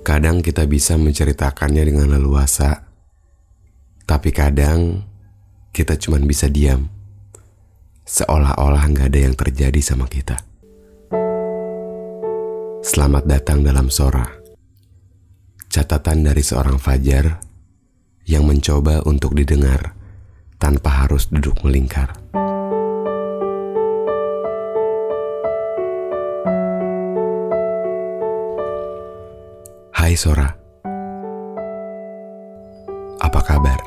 Kadang kita bisa menceritakannya dengan leluasa, tapi kadang kita cuma bisa diam, seolah-olah nggak ada yang terjadi sama kita. Selamat datang dalam Sora, catatan dari seorang Fajar yang mencoba untuk didengar tanpa harus duduk melingkar. Hai Sora, apa kabar?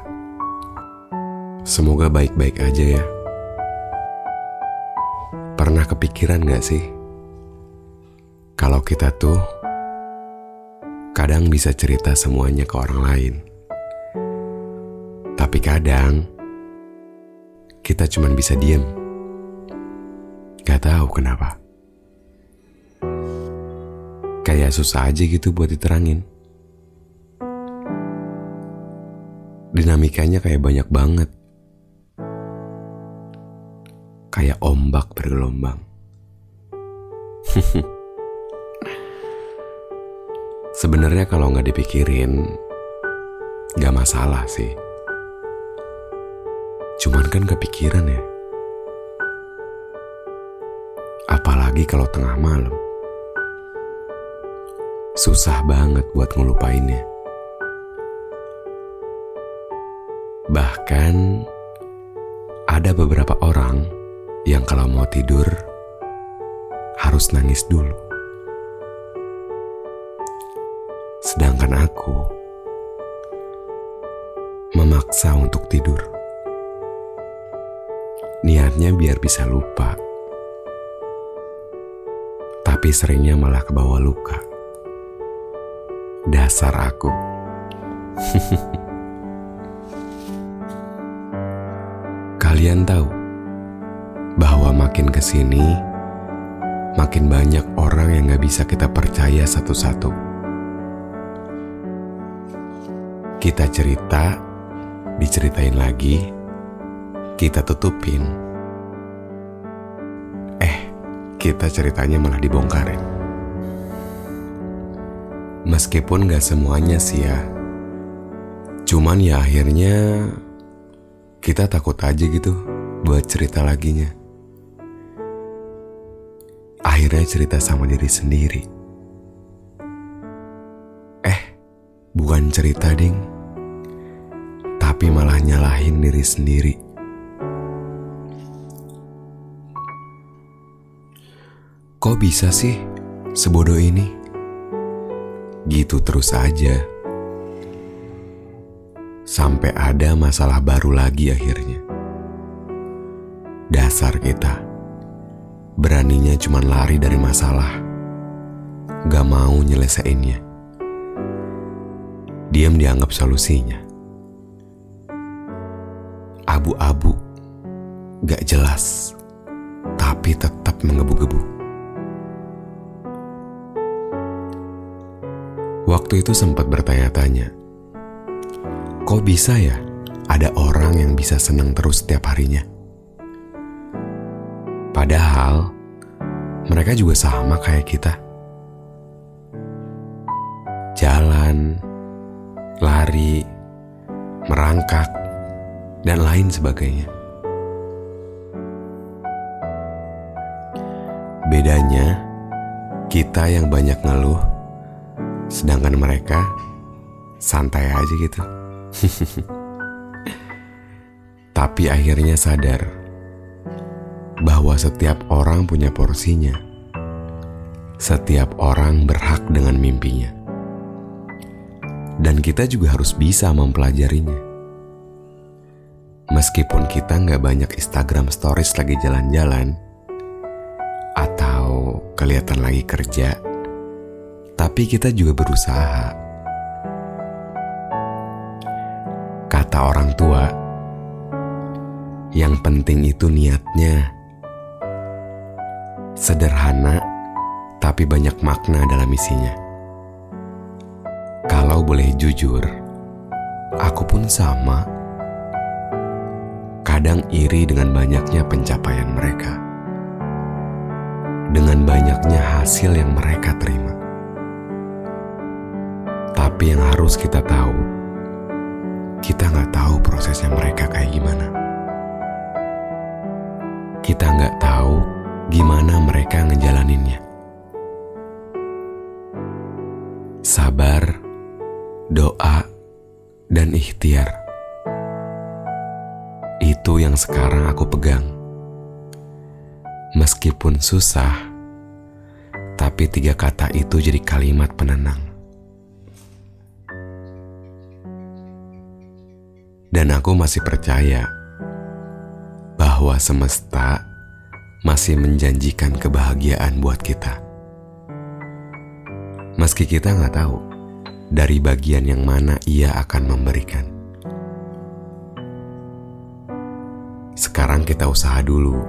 Semoga baik-baik aja ya. Pernah kepikiran gak sih? Kalau kita tuh kadang bisa cerita semuanya ke orang lain. Tapi kadang kita cuma bisa diem. Gak tahu kenapa. Kayak susah aja gitu buat diterangin. Dinamikanya kayak banyak banget. Kayak ombak bergelombang. Sebenarnya kalau nggak dipikirin, nggak masalah sih. Cuman kan kepikiran ya. Apalagi kalau tengah malam. Susah banget buat ngelupainnya. Bahkan ada beberapa orang yang kalau mau tidur harus nangis dulu. Sedangkan aku memaksa untuk tidur. Niatnya biar bisa lupa. Tapi seringnya malah kebawa luka. Dasar aku. Kalian tahu bahwa makin ke sini, makin banyak orang yang gak bisa kita percaya satu-satu. Kita cerita, diceritain lagi, kita tutupin. Eh, kita ceritanya malah dibongkarin. Meskipun gak semuanya sih ya. Cuman ya akhirnya kita takut aja gitu buat cerita laginya. Akhirnya cerita sama diri sendiri. Eh, bukan cerita ding. Tapi malah nyalahin diri sendiri. Kok bisa sih sebodoh ini? Gitu terus aja. Sampai ada masalah baru lagi akhirnya. Dasar kita. Beraninya cuma lari dari masalah. Gak mau nyelesainnya. Diam dianggap solusinya. Abu-abu. Gak jelas. Tapi tetap menggebu-gebu. Waktu itu sempat bertanya-tanya, kok bisa ya ada orang yang bisa senang terus setiap harinya? Padahal mereka juga sama kayak kita. Jalan, lari, merangkak, dan lain sebagainya. Bedanya, kita yang banyak ngeluh, sedangkan mereka santai aja gitu. Tapi akhirnya sadar bahwa setiap orang punya porsinya. Setiap orang berhak dengan mimpinya. Dan kita juga harus bisa mempelajarinya. Meskipun kita nggak banyak Instagram stories lagi jalan-jalan, atau kelihatan lagi kerja, tapi kita juga berusaha. Kata orang tua, yang penting itu niatnya. Sederhana, tapi banyak makna dalam isinya. Kalau boleh jujur, aku pun sama. Kadang iri dengan banyaknya pencapaian mereka. Dengan banyaknya hasil yang mereka terima. Tapi yang harus kita tahu, kita nggak tahu prosesnya mereka kayak gimana kita nggak tahu gimana mereka ngejalaninnya. Sabar, doa, dan ikhtiar. Itu yang sekarang aku pegang. Meskipun susah, tapi tiga kata itu jadi kalimat penenang. Dan aku masih percaya bahwa semesta masih menjanjikan kebahagiaan buat kita. Meski kita nggak tahu dari bagian yang mana ia akan memberikan. Sekarang kita usaha dulu,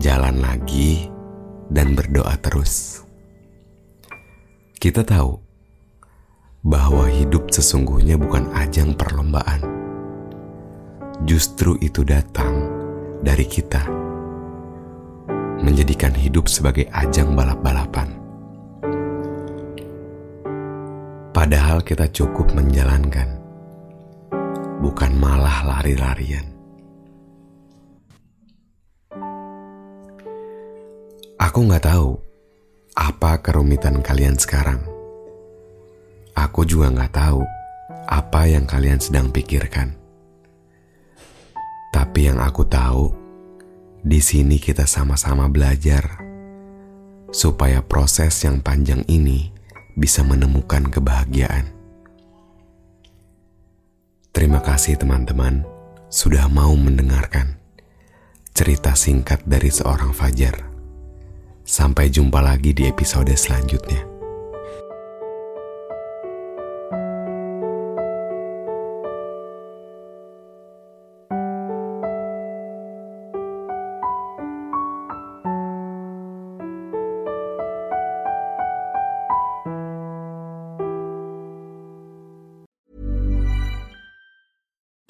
jalan lagi, dan berdoa terus. Kita tahu bahwa hidup sesungguhnya bukan ajang perlombaan justru itu datang dari kita, menjadikan hidup sebagai ajang balap-balapan. Padahal kita cukup menjalankan, bukan malah lari-larian. Aku nggak tahu apa kerumitan kalian sekarang. Aku juga nggak tahu apa yang kalian sedang pikirkan. Tapi yang aku tahu, di sini kita sama-sama belajar supaya proses yang panjang ini bisa menemukan kebahagiaan. Terima kasih teman-teman sudah mau mendengarkan cerita singkat dari seorang Fajar. Sampai jumpa lagi di episode selanjutnya.